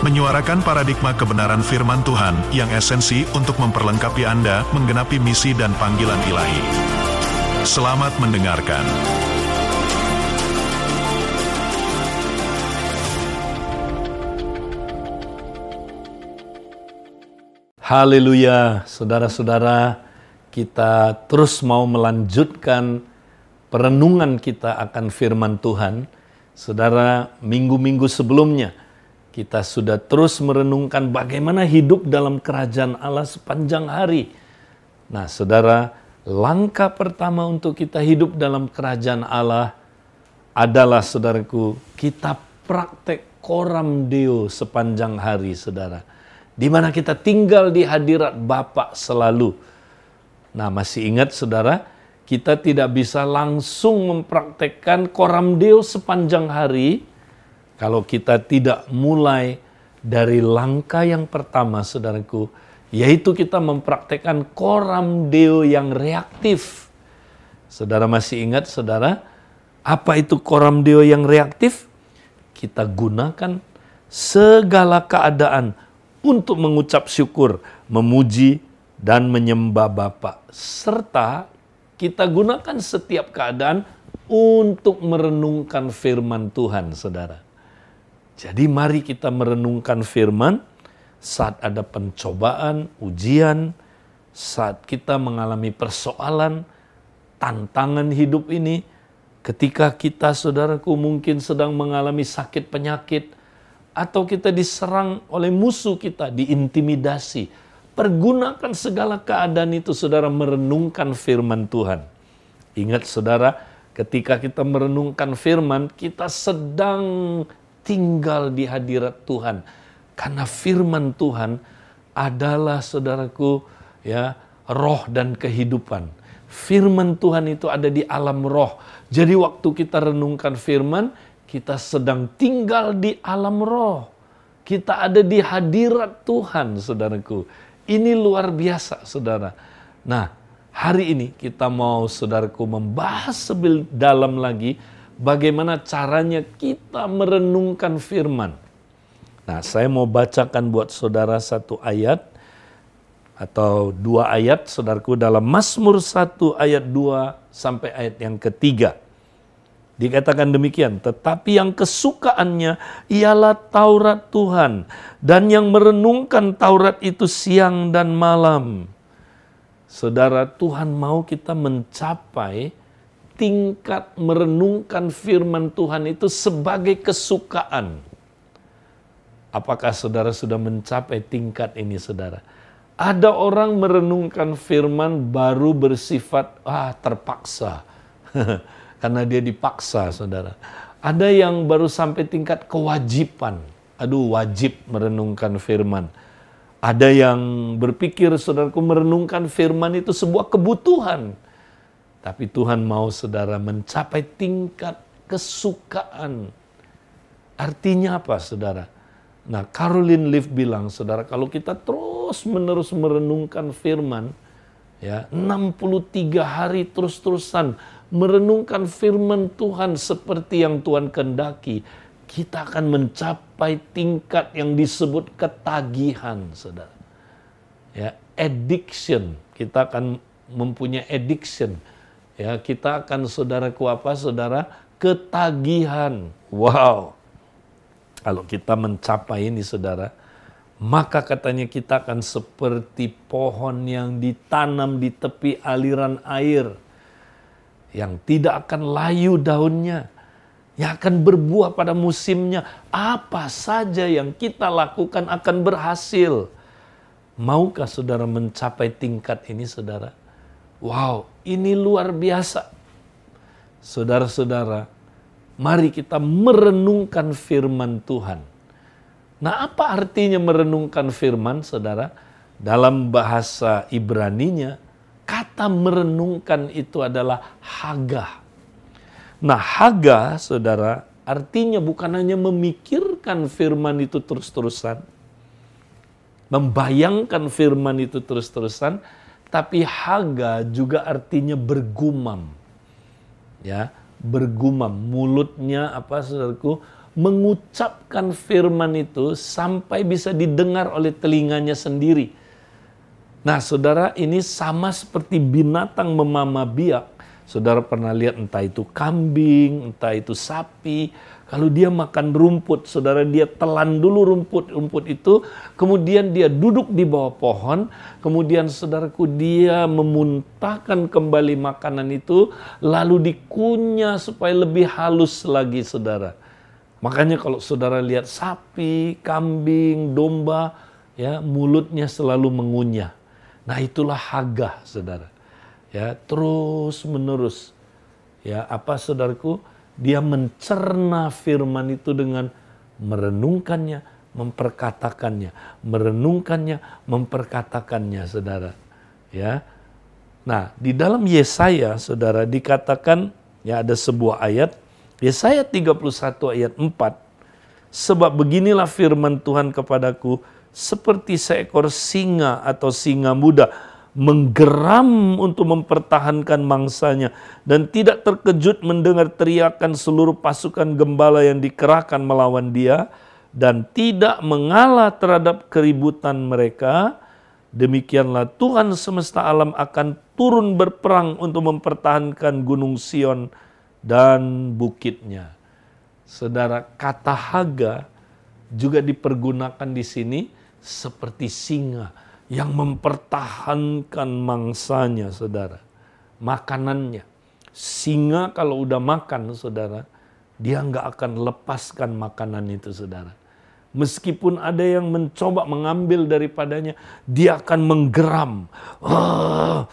menyuarakan paradigma kebenaran firman Tuhan yang esensi untuk memperlengkapi Anda menggenapi misi dan panggilan ilahi. Selamat mendengarkan. Haleluya, saudara-saudara, kita terus mau melanjutkan perenungan kita akan firman Tuhan. Saudara, minggu-minggu sebelumnya kita sudah terus merenungkan bagaimana hidup dalam kerajaan Allah sepanjang hari. Nah, saudara, langkah pertama untuk kita hidup dalam kerajaan Allah adalah, saudaraku, kita praktek koram deo sepanjang hari, saudara. Di mana kita tinggal di hadirat Bapa selalu. Nah, masih ingat, saudara, kita tidak bisa langsung mempraktekkan koram deo sepanjang hari, kalau kita tidak mulai dari langkah yang pertama, saudaraku, yaitu kita mempraktekkan koram deo yang reaktif. Saudara masih ingat, saudara, apa itu koram deo yang reaktif? Kita gunakan segala keadaan untuk mengucap syukur, memuji, dan menyembah Bapa. Serta kita gunakan setiap keadaan untuk merenungkan firman Tuhan, saudara. Jadi mari kita merenungkan firman saat ada pencobaan, ujian, saat kita mengalami persoalan, tantangan hidup ini, ketika kita saudaraku mungkin sedang mengalami sakit penyakit, atau kita diserang oleh musuh kita, diintimidasi. Pergunakan segala keadaan itu saudara merenungkan firman Tuhan. Ingat saudara, ketika kita merenungkan firman, kita sedang tinggal di hadirat Tuhan. Karena firman Tuhan adalah saudaraku ya roh dan kehidupan. Firman Tuhan itu ada di alam roh. Jadi waktu kita renungkan firman, kita sedang tinggal di alam roh. Kita ada di hadirat Tuhan, saudaraku. Ini luar biasa, saudara. Nah, hari ini kita mau, saudaraku, membahas lebih dalam lagi bagaimana caranya kita merenungkan firman. Nah, saya mau bacakan buat saudara satu ayat atau dua ayat, saudaraku, dalam Mazmur 1 ayat 2 sampai ayat yang ketiga. Dikatakan demikian, tetapi yang kesukaannya ialah Taurat Tuhan, dan yang merenungkan Taurat itu siang dan malam. Saudara, Tuhan mau kita mencapai tingkat merenungkan firman Tuhan itu sebagai kesukaan. Apakah saudara sudah mencapai tingkat ini saudara? Ada orang merenungkan firman baru bersifat ah terpaksa. Karena dia dipaksa saudara. Ada yang baru sampai tingkat kewajiban. Aduh wajib merenungkan firman. Ada yang berpikir saudaraku merenungkan firman itu sebuah kebutuhan tapi Tuhan mau saudara mencapai tingkat kesukaan. Artinya apa saudara? Nah Caroline Leaf bilang saudara kalau kita terus menerus merenungkan firman. ya 63 hari terus-terusan merenungkan firman Tuhan seperti yang Tuhan kendaki. Kita akan mencapai tingkat yang disebut ketagihan saudara. Ya, addiction. Kita akan mempunyai addiction Ya, kita akan saudaraku apa saudara? Ketagihan. Wow. Kalau kita mencapai ini saudara, maka katanya kita akan seperti pohon yang ditanam di tepi aliran air. Yang tidak akan layu daunnya. Yang akan berbuah pada musimnya. Apa saja yang kita lakukan akan berhasil. Maukah saudara mencapai tingkat ini saudara? Wow, ini luar biasa. Saudara-saudara, mari kita merenungkan firman Tuhan. Nah, apa artinya merenungkan firman, saudara? Dalam bahasa Ibraninya, kata merenungkan itu adalah haga. Nah, haga, saudara, artinya bukan hanya memikirkan firman itu terus-terusan, membayangkan firman itu terus-terusan, tapi haga juga artinya bergumam. Ya, bergumam mulutnya apa saudaraku mengucapkan firman itu sampai bisa didengar oleh telinganya sendiri. Nah, saudara, ini sama seperti binatang memama biak. Saudara pernah lihat entah itu kambing, entah itu sapi, kalau dia makan rumput, saudara dia telan dulu rumput-rumput itu, kemudian dia duduk di bawah pohon, kemudian saudaraku dia memuntahkan kembali makanan itu, lalu dikunyah supaya lebih halus lagi saudara. Makanya kalau saudara lihat sapi, kambing, domba, ya mulutnya selalu mengunyah. Nah itulah haga saudara. Ya terus menerus. Ya apa saudaraku? Dia mencerna firman itu dengan merenungkannya, memperkatakannya, merenungkannya, memperkatakannya, saudara. Ya. Nah, di dalam Yesaya, saudara, dikatakan ya ada sebuah ayat, Yesaya 31 ayat 4, sebab beginilah firman Tuhan kepadaku, seperti seekor singa atau singa muda menggeram untuk mempertahankan mangsanya dan tidak terkejut mendengar teriakan seluruh pasukan gembala yang dikerahkan melawan dia dan tidak mengalah terhadap keributan mereka. Demikianlah Tuhan semesta alam akan turun berperang untuk mempertahankan gunung Sion dan bukitnya. Saudara kata haga juga dipergunakan di sini seperti singa yang mempertahankan mangsanya, saudara. Makanannya. Singa kalau udah makan, saudara, dia nggak akan lepaskan makanan itu, saudara. Meskipun ada yang mencoba mengambil daripadanya, dia akan menggeram. Oh,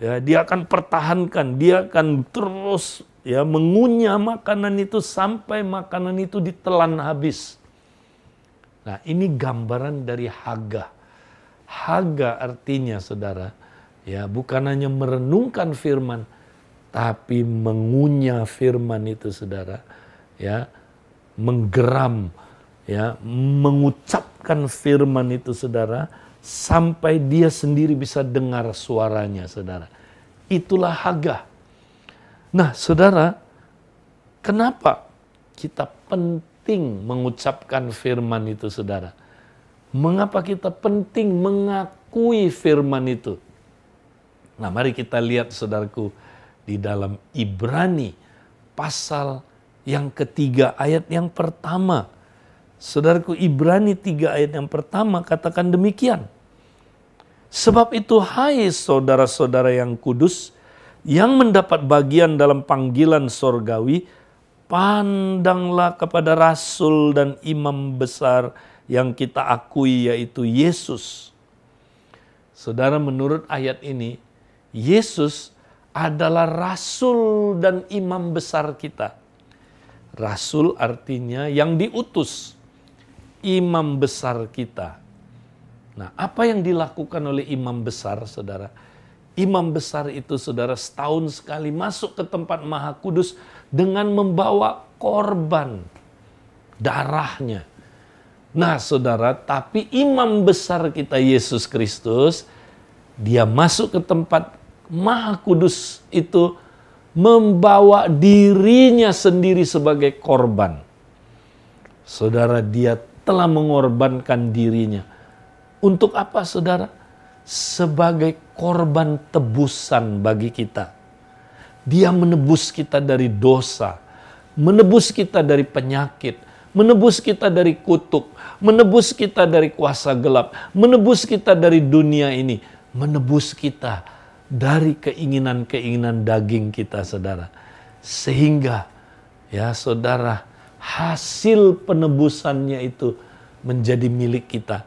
ya, dia akan pertahankan, dia akan terus ya mengunyah makanan itu sampai makanan itu ditelan habis. Nah, ini gambaran dari Haga Haga artinya saudara, ya bukan hanya merenungkan firman, tapi mengunyah firman itu saudara, ya menggeram, ya mengucapkan firman itu saudara, sampai dia sendiri bisa dengar suaranya saudara. Itulah Haga. Nah saudara, kenapa kita penting mengucapkan firman itu saudara? Mengapa kita penting mengakui firman itu? Nah, mari kita lihat saudaraku di dalam Ibrani pasal yang ketiga ayat yang pertama. Saudaraku Ibrani tiga ayat yang pertama katakan demikian. Sebab itu hai saudara-saudara yang kudus yang mendapat bagian dalam panggilan sorgawi, pandanglah kepada rasul dan imam besar yang kita akui yaitu Yesus. Saudara menurut ayat ini, Yesus adalah rasul dan imam besar kita. Rasul artinya yang diutus, imam besar kita. Nah, apa yang dilakukan oleh imam besar, saudara? Imam besar itu, saudara, setahun sekali masuk ke tempat Maha Kudus dengan membawa korban darahnya Nah, saudara, tapi imam besar kita Yesus Kristus, dia masuk ke tempat Maha Kudus itu membawa dirinya sendiri sebagai korban. Saudara, dia telah mengorbankan dirinya. Untuk apa, saudara? Sebagai korban tebusan bagi kita. Dia menebus kita dari dosa, menebus kita dari penyakit, menebus kita dari kutuk, menebus kita dari kuasa gelap, menebus kita dari dunia ini, menebus kita dari keinginan-keinginan daging kita, saudara. Sehingga, ya saudara, hasil penebusannya itu menjadi milik kita.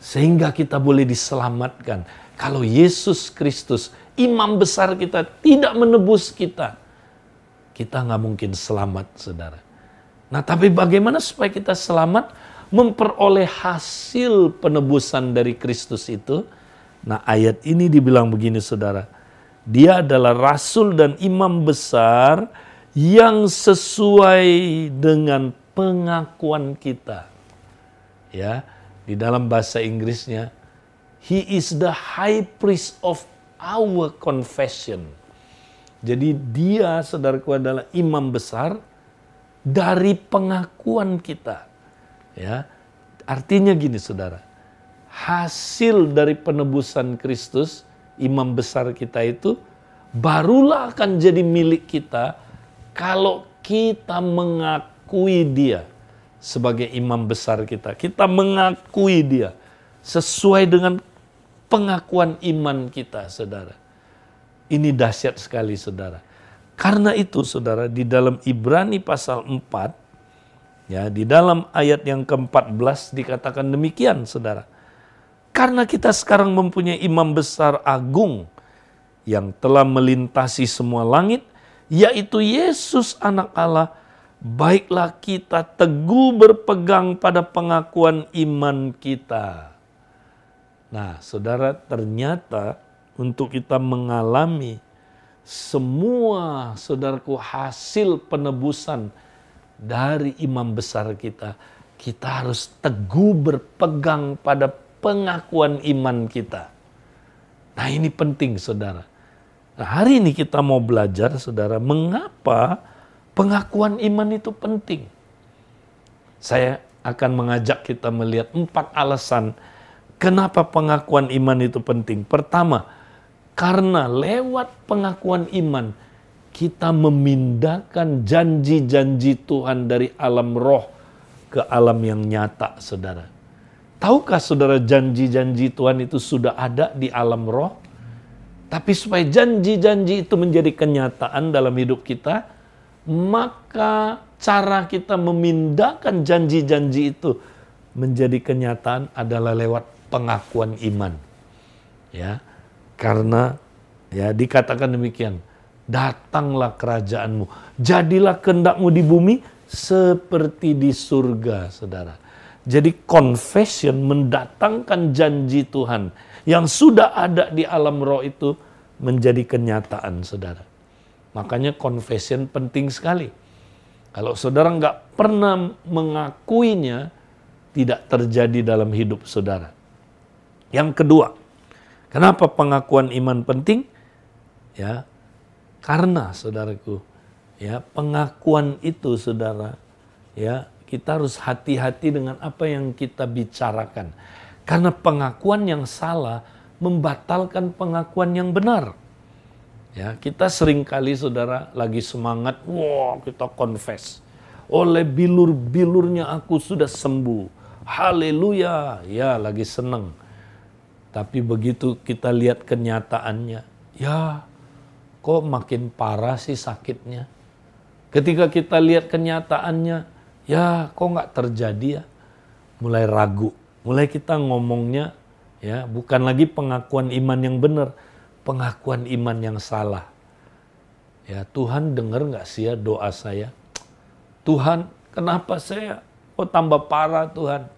Sehingga kita boleh diselamatkan. Kalau Yesus Kristus, imam besar kita, tidak menebus kita, kita nggak mungkin selamat, saudara. Nah, tapi bagaimana supaya kita selamat memperoleh hasil penebusan dari Kristus itu? Nah, ayat ini dibilang begini Saudara. Dia adalah rasul dan imam besar yang sesuai dengan pengakuan kita. Ya, di dalam bahasa Inggrisnya he is the high priest of our confession. Jadi dia saudaraku adalah imam besar dari pengakuan kita. Ya. Artinya gini Saudara. Hasil dari penebusan Kristus, imam besar kita itu barulah akan jadi milik kita kalau kita mengakui dia sebagai imam besar kita. Kita mengakui dia sesuai dengan pengakuan iman kita, Saudara. Ini dahsyat sekali, Saudara. Karena itu saudara di dalam Ibrani pasal 4 ya di dalam ayat yang ke-14 dikatakan demikian saudara. Karena kita sekarang mempunyai imam besar agung yang telah melintasi semua langit yaitu Yesus anak Allah baiklah kita teguh berpegang pada pengakuan iman kita. Nah, saudara, ternyata untuk kita mengalami semua saudaraku hasil penebusan dari imam besar kita, kita harus teguh berpegang pada pengakuan iman kita. Nah ini penting saudara. Nah, hari ini kita mau belajar saudara, mengapa pengakuan iman itu penting. Saya akan mengajak kita melihat empat alasan kenapa pengakuan iman itu penting. Pertama, karena lewat pengakuan iman, kita memindahkan janji-janji Tuhan dari alam roh ke alam yang nyata, saudara. Tahukah saudara janji-janji Tuhan itu sudah ada di alam roh? Tapi supaya janji-janji itu menjadi kenyataan dalam hidup kita, maka cara kita memindahkan janji-janji itu menjadi kenyataan adalah lewat pengakuan iman. Ya. Karena ya dikatakan demikian, datanglah kerajaanmu, jadilah kehendakmu di bumi seperti di surga, saudara. Jadi confession mendatangkan janji Tuhan yang sudah ada di alam roh itu menjadi kenyataan, saudara. Makanya confession penting sekali. Kalau saudara nggak pernah mengakuinya, tidak terjadi dalam hidup saudara. Yang kedua, Kenapa pengakuan iman penting? Ya, karena saudaraku, ya pengakuan itu saudara, ya kita harus hati-hati dengan apa yang kita bicarakan. Karena pengakuan yang salah membatalkan pengakuan yang benar. Ya, kita sering kali saudara lagi semangat, wah kita confess. Oleh bilur-bilurnya aku sudah sembuh. Haleluya, ya lagi seneng tapi begitu kita lihat kenyataannya, ya kok makin parah sih sakitnya. Ketika kita lihat kenyataannya, ya kok nggak terjadi ya. Mulai ragu, mulai kita ngomongnya ya bukan lagi pengakuan iman yang benar, pengakuan iman yang salah. Ya Tuhan dengar nggak sih ya doa saya? Tuhan kenapa saya oh tambah parah Tuhan?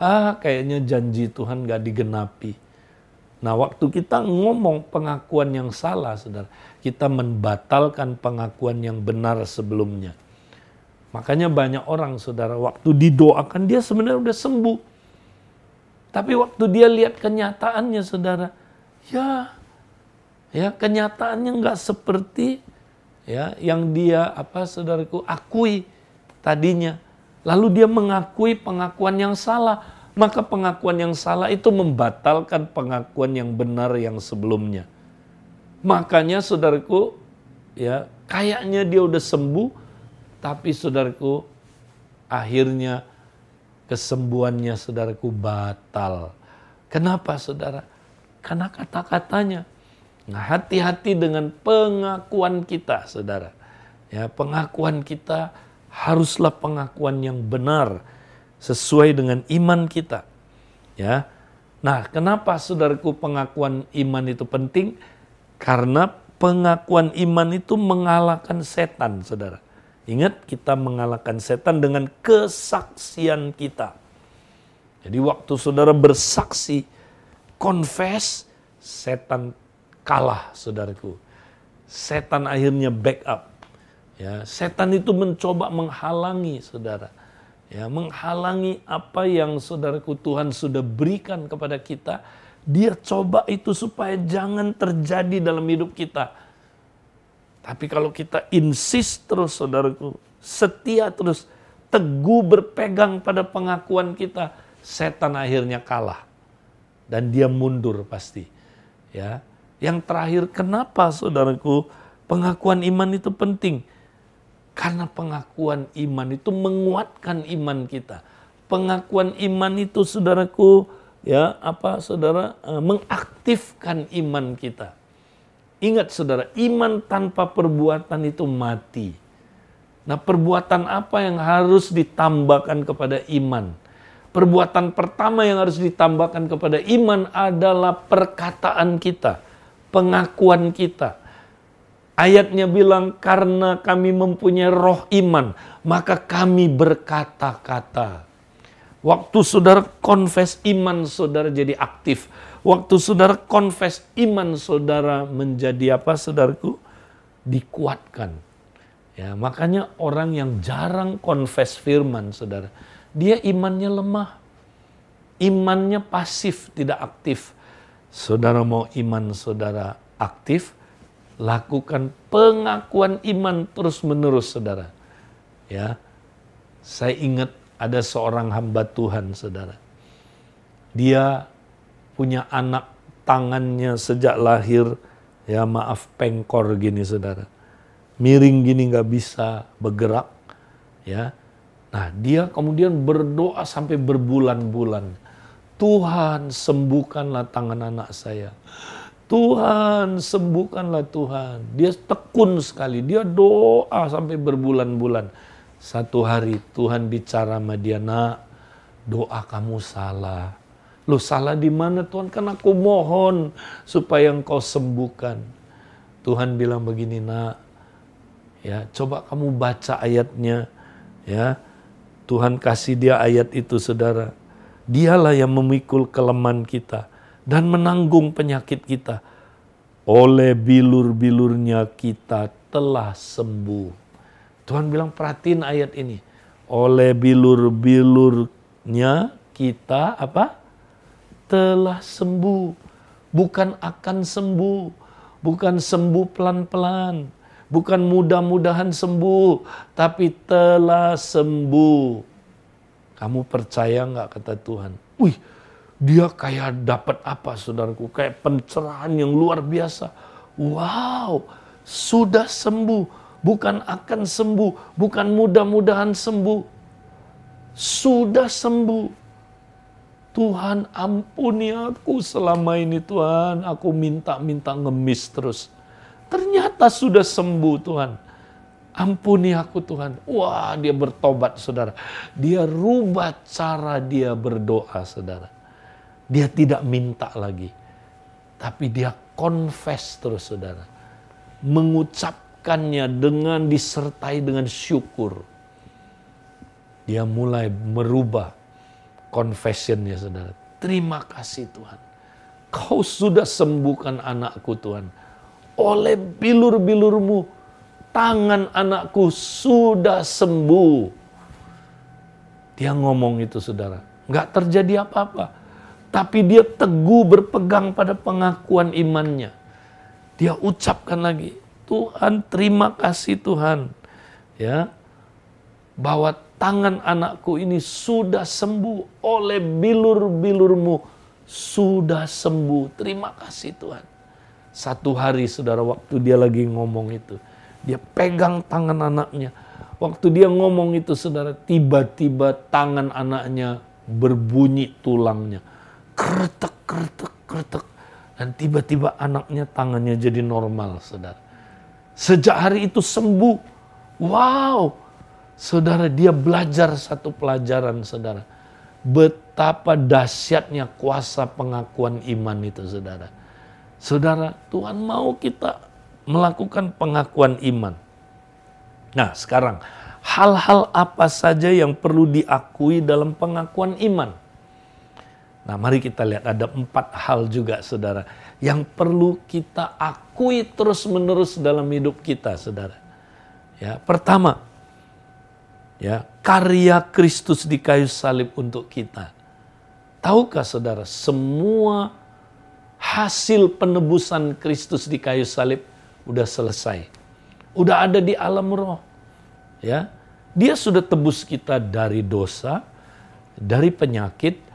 Ah kayaknya janji Tuhan nggak digenapi. Nah, waktu kita ngomong pengakuan yang salah, saudara, kita membatalkan pengakuan yang benar sebelumnya. Makanya banyak orang, saudara, waktu didoakan dia sebenarnya udah sembuh. Tapi waktu dia lihat kenyataannya, saudara, ya, ya kenyataannya nggak seperti ya yang dia apa, saudaraku, akui tadinya. Lalu dia mengakui pengakuan yang salah maka pengakuan yang salah itu membatalkan pengakuan yang benar yang sebelumnya. Makanya saudaraku, ya kayaknya dia udah sembuh, tapi saudaraku akhirnya kesembuhannya saudaraku batal. Kenapa saudara? Karena kata-katanya. Nah, hati-hati dengan pengakuan kita, saudara. Ya, pengakuan kita haruslah pengakuan yang benar sesuai dengan iman kita. Ya. Nah, kenapa saudaraku pengakuan iman itu penting? Karena pengakuan iman itu mengalahkan setan, Saudara. Ingat kita mengalahkan setan dengan kesaksian kita. Jadi waktu saudara bersaksi, confess, setan kalah, saudaraku. setan akhirnya backup. Ya, setan itu mencoba menghalangi saudara. Ya, menghalangi apa yang saudaraku Tuhan sudah berikan kepada kita. Dia coba itu supaya jangan terjadi dalam hidup kita. Tapi kalau kita insist terus saudaraku, setia terus, teguh berpegang pada pengakuan kita, setan akhirnya kalah. Dan dia mundur pasti. Ya. Yang terakhir, kenapa saudaraku pengakuan iman itu penting? Karena pengakuan iman itu menguatkan iman kita. Pengakuan iman itu saudaraku ya apa saudara eh, mengaktifkan iman kita. Ingat saudara, iman tanpa perbuatan itu mati. Nah, perbuatan apa yang harus ditambahkan kepada iman? Perbuatan pertama yang harus ditambahkan kepada iman adalah perkataan kita, pengakuan kita. Ayatnya bilang karena kami mempunyai roh iman, maka kami berkata-kata. Waktu saudara confess iman saudara jadi aktif. Waktu saudara confess iman saudara menjadi apa saudaraku? Dikuatkan. Ya, makanya orang yang jarang confess firman saudara, dia imannya lemah. Imannya pasif, tidak aktif. Saudara mau iman saudara aktif, lakukan pengakuan iman terus-menerus saudara. Ya. Saya ingat ada seorang hamba Tuhan saudara. Dia punya anak tangannya sejak lahir ya maaf pengkor gini saudara. Miring gini nggak bisa bergerak ya. Nah dia kemudian berdoa sampai berbulan-bulan. Tuhan sembuhkanlah tangan anak saya. Tuhan sembuhkanlah Tuhan. Dia tekun sekali, dia doa sampai berbulan-bulan. Satu hari Tuhan bicara sama dia, nak doa kamu salah. Lo salah di mana Tuhan? Kan aku mohon supaya engkau sembuhkan. Tuhan bilang begini nak, ya coba kamu baca ayatnya, ya Tuhan kasih dia ayat itu saudara. Dialah yang memikul kelemahan kita dan menanggung penyakit kita. Oleh bilur-bilurnya kita telah sembuh. Tuhan bilang perhatiin ayat ini. Oleh bilur-bilurnya kita apa? Telah sembuh. Bukan akan sembuh. Bukan sembuh pelan-pelan. Bukan mudah-mudahan sembuh. Tapi telah sembuh. Kamu percaya nggak kata Tuhan? Wih, dia kayak dapat apa saudaraku? Kayak pencerahan yang luar biasa. Wow, sudah sembuh. Bukan akan sembuh, bukan mudah-mudahan sembuh. Sudah sembuh. Tuhan ampuni aku selama ini Tuhan. Aku minta-minta ngemis terus. Ternyata sudah sembuh Tuhan. Ampuni aku Tuhan. Wah dia bertobat saudara. Dia rubah cara dia berdoa saudara dia tidak minta lagi. Tapi dia confess terus saudara. Mengucapkannya dengan disertai dengan syukur. Dia mulai merubah confessionnya saudara. Terima kasih Tuhan. Kau sudah sembuhkan anakku Tuhan. Oleh bilur-bilurmu, tangan anakku sudah sembuh. Dia ngomong itu saudara. Nggak terjadi apa-apa tapi dia teguh berpegang pada pengakuan imannya. Dia ucapkan lagi, Tuhan terima kasih Tuhan. Ya, bahwa tangan anakku ini sudah sembuh oleh bilur-bilurmu sudah sembuh. Terima kasih Tuhan. Satu hari saudara waktu dia lagi ngomong itu, dia pegang tangan anaknya. Waktu dia ngomong itu saudara, tiba-tiba tangan anaknya berbunyi tulangnya kretek, kretek, kretek. Dan tiba-tiba anaknya tangannya jadi normal, saudara. Sejak hari itu sembuh. Wow, saudara dia belajar satu pelajaran, saudara. Betapa dahsyatnya kuasa pengakuan iman itu, saudara. Saudara, Tuhan mau kita melakukan pengakuan iman. Nah, sekarang hal-hal apa saja yang perlu diakui dalam pengakuan iman? Nah, mari kita lihat ada empat hal juga, saudara, yang perlu kita akui terus-menerus dalam hidup kita, saudara. Ya, pertama, ya karya Kristus di kayu salib untuk kita. Tahukah saudara, semua hasil penebusan Kristus di kayu salib udah selesai. Udah ada di alam roh. Ya. Dia sudah tebus kita dari dosa, dari penyakit,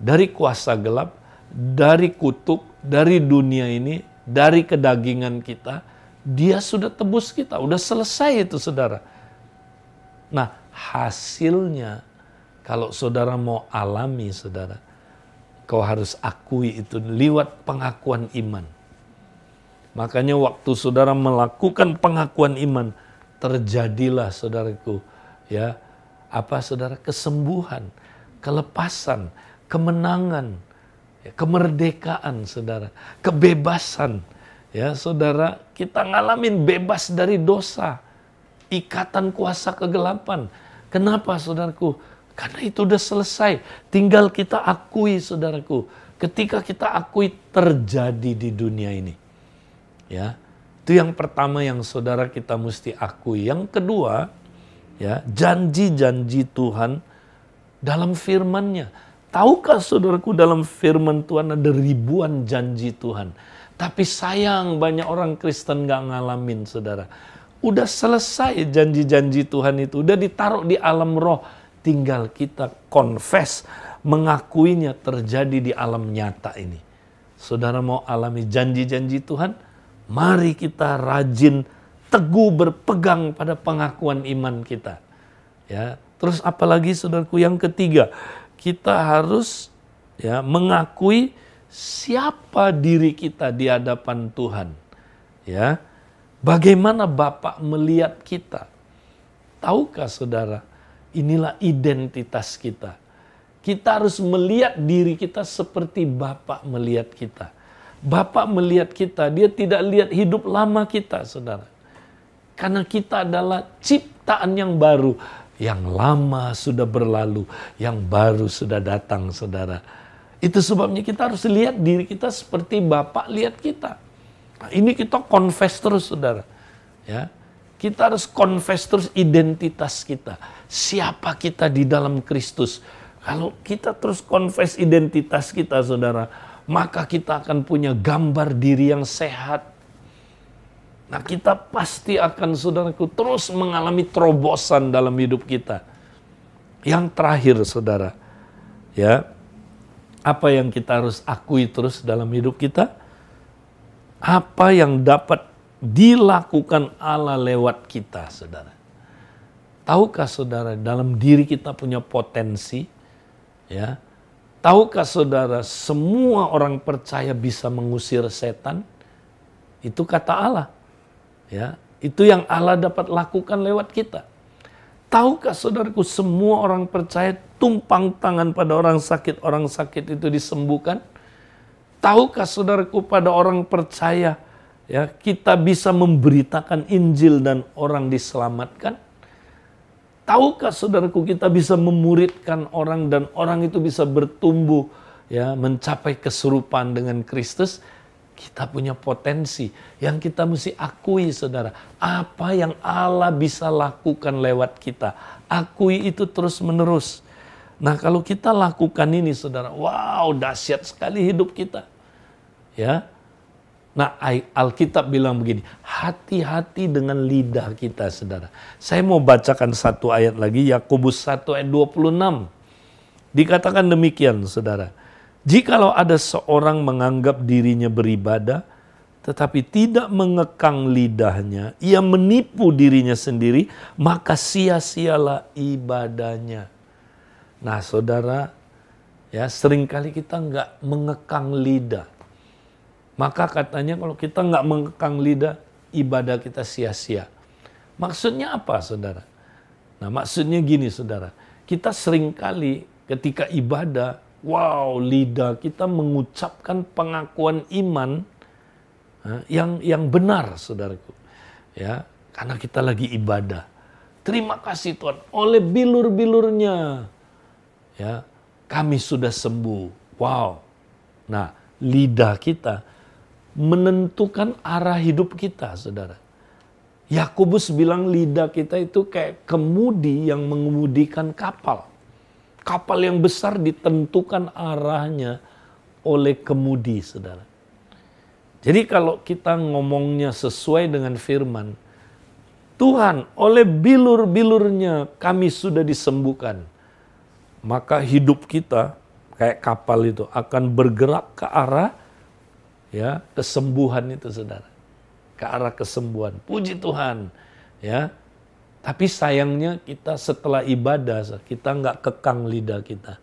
dari kuasa gelap, dari kutuk, dari dunia ini, dari kedagingan kita. Dia sudah tebus kita, udah selesai itu saudara. Nah, hasilnya kalau saudara mau alami saudara, kau harus akui itu lewat pengakuan iman. Makanya waktu saudara melakukan pengakuan iman, terjadilah saudaraku, ya, apa saudara kesembuhan, kelepasan, kemenangan, ya, kemerdekaan saudara, kebebasan. Ya, saudara, kita ngalamin bebas dari dosa, ikatan kuasa kegelapan. Kenapa saudaraku? Karena itu udah selesai. Tinggal kita akui saudaraku. Ketika kita akui terjadi di dunia ini. Ya. Itu yang pertama yang saudara kita mesti akui. Yang kedua, ya, janji-janji Tuhan dalam firman-Nya. Tahukah saudaraku dalam firman Tuhan ada ribuan janji Tuhan. Tapi sayang banyak orang Kristen gak ngalamin saudara. Udah selesai janji-janji Tuhan itu. Udah ditaruh di alam roh Tinggal kita confess, mengakuinya terjadi di alam nyata ini. Saudara mau alami janji-janji Tuhan? Mari kita rajin, teguh berpegang pada pengakuan iman kita. Ya, terus apalagi saudaraku yang ketiga, kita harus ya mengakui siapa diri kita di hadapan Tuhan. Ya. Bagaimana Bapak melihat kita? Tahukah saudara, Inilah identitas kita. Kita harus melihat diri kita seperti Bapak melihat kita. Bapak melihat kita, dia tidak lihat hidup lama kita, saudara. Karena kita adalah ciptaan yang baru. Yang lama sudah berlalu, yang baru sudah datang, saudara. Itu sebabnya kita harus lihat diri kita seperti Bapak lihat kita. Nah, ini kita confess terus, saudara. Ya, kita harus confess terus identitas kita siapa kita di dalam Kristus. Kalau kita terus confess identitas kita, saudara, maka kita akan punya gambar diri yang sehat. Nah, kita pasti akan, saudaraku, terus mengalami terobosan dalam hidup kita. Yang terakhir, saudara, ya, apa yang kita harus akui terus dalam hidup kita? Apa yang dapat dilakukan Allah lewat kita, saudara. Tahukah saudara dalam diri kita punya potensi? Ya. Tahukah saudara semua orang percaya bisa mengusir setan? Itu kata Allah. Ya, itu yang Allah dapat lakukan lewat kita. Tahukah saudaraku semua orang percaya tumpang tangan pada orang sakit, orang sakit itu disembuhkan? Tahukah saudaraku pada orang percaya ya kita bisa memberitakan Injil dan orang diselamatkan? Tahukah saudaraku kita bisa memuridkan orang dan orang itu bisa bertumbuh ya mencapai keserupaan dengan Kristus? Kita punya potensi yang kita mesti akui saudara. Apa yang Allah bisa lakukan lewat kita. Akui itu terus menerus. Nah kalau kita lakukan ini saudara, wow dahsyat sekali hidup kita. Ya, Nah, Alkitab bilang begini, hati-hati dengan lidah kita, saudara. Saya mau bacakan satu ayat lagi, Yakobus 1 ayat 26. Dikatakan demikian, saudara. Jikalau ada seorang menganggap dirinya beribadah, tetapi tidak mengekang lidahnya, ia menipu dirinya sendiri, maka sia-sialah ibadahnya. Nah, saudara, ya sering kali kita nggak mengekang lidah maka katanya kalau kita nggak mengekang lidah, ibadah kita sia-sia. Maksudnya apa saudara? Nah maksudnya gini saudara, kita sering kali ketika ibadah, wow lidah kita mengucapkan pengakuan iman yang yang benar saudaraku. Ya, karena kita lagi ibadah. Terima kasih Tuhan, oleh bilur-bilurnya ya kami sudah sembuh. Wow. Nah, lidah kita menentukan arah hidup kita, saudara. Yakobus bilang lidah kita itu kayak kemudi yang mengemudikan kapal. Kapal yang besar ditentukan arahnya oleh kemudi, saudara. Jadi kalau kita ngomongnya sesuai dengan firman, Tuhan oleh bilur-bilurnya kami sudah disembuhkan. Maka hidup kita kayak kapal itu akan bergerak ke arah ya kesembuhan itu saudara ke arah kesembuhan. Puji Tuhan. Ya. Tapi sayangnya kita setelah ibadah, kita nggak kekang lidah kita.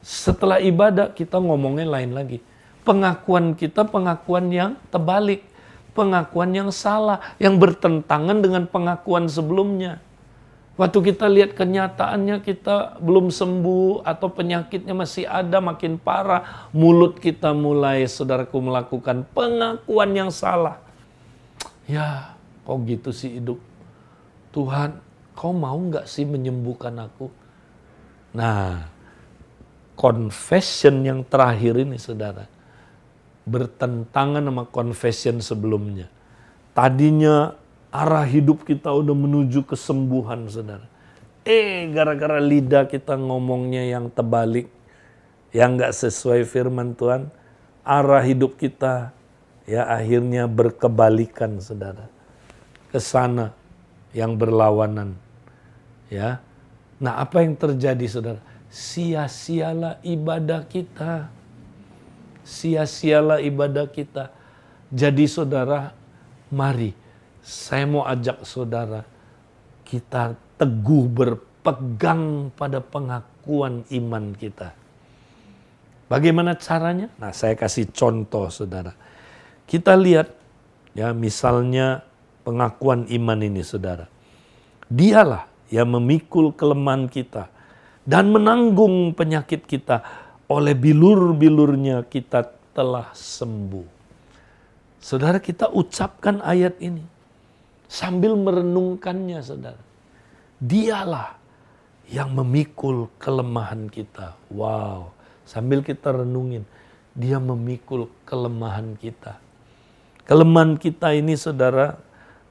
Setelah ibadah kita ngomongnya lain lagi. Pengakuan kita pengakuan yang terbalik. Pengakuan yang salah. Yang bertentangan dengan pengakuan sebelumnya. Waktu kita lihat kenyataannya kita belum sembuh atau penyakitnya masih ada makin parah. Mulut kita mulai saudaraku melakukan pengakuan yang salah Ya, kok gitu sih hidup? Tuhan, kau mau nggak sih menyembuhkan aku? Nah, confession yang terakhir ini saudara, bertentangan sama confession sebelumnya. Tadinya arah hidup kita udah menuju kesembuhan saudara. Eh, gara-gara lidah kita ngomongnya yang terbalik, yang nggak sesuai firman Tuhan, arah hidup kita ya akhirnya berkebalikan saudara ke sana yang berlawanan ya. Nah apa yang terjadi saudara? Sia-sialah ibadah kita. Sia-sialah ibadah kita. Jadi saudara mari saya mau ajak saudara kita teguh berpegang pada pengakuan iman kita. Bagaimana caranya? Nah, saya kasih contoh, saudara. Kita lihat ya misalnya pengakuan iman ini saudara. Dialah yang memikul kelemahan kita dan menanggung penyakit kita. Oleh bilur-bilurnya kita telah sembuh. Saudara kita ucapkan ayat ini sambil merenungkannya saudara. Dialah yang memikul kelemahan kita. Wow, sambil kita renungin, dia memikul kelemahan kita. Kelemahan kita ini saudara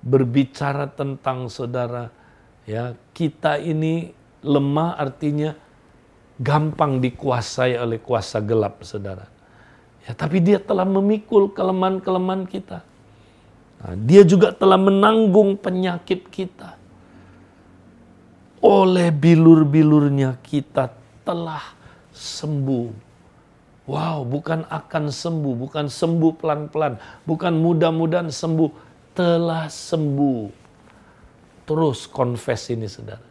berbicara tentang saudara ya kita ini lemah artinya gampang dikuasai oleh kuasa gelap saudara. Ya tapi dia telah memikul kelemahan-kelemahan kita. Nah, dia juga telah menanggung penyakit kita. Oleh bilur-bilurnya kita telah sembuh. Wow, bukan akan sembuh, bukan sembuh pelan-pelan, bukan mudah-mudahan sembuh, telah sembuh. Terus confess ini saudara.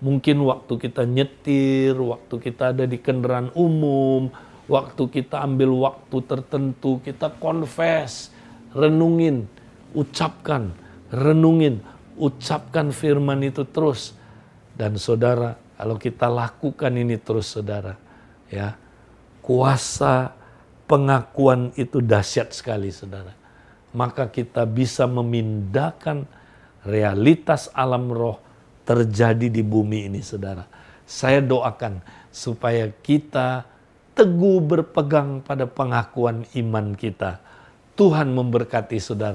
Mungkin waktu kita nyetir, waktu kita ada di kendaraan umum, waktu kita ambil waktu tertentu, kita confess, renungin, ucapkan, renungin, ucapkan firman itu terus. Dan saudara, kalau kita lakukan ini terus saudara, ya kuasa pengakuan itu dahsyat sekali saudara. Maka kita bisa memindahkan realitas alam roh terjadi di bumi ini saudara. Saya doakan supaya kita teguh berpegang pada pengakuan iman kita. Tuhan memberkati saudara.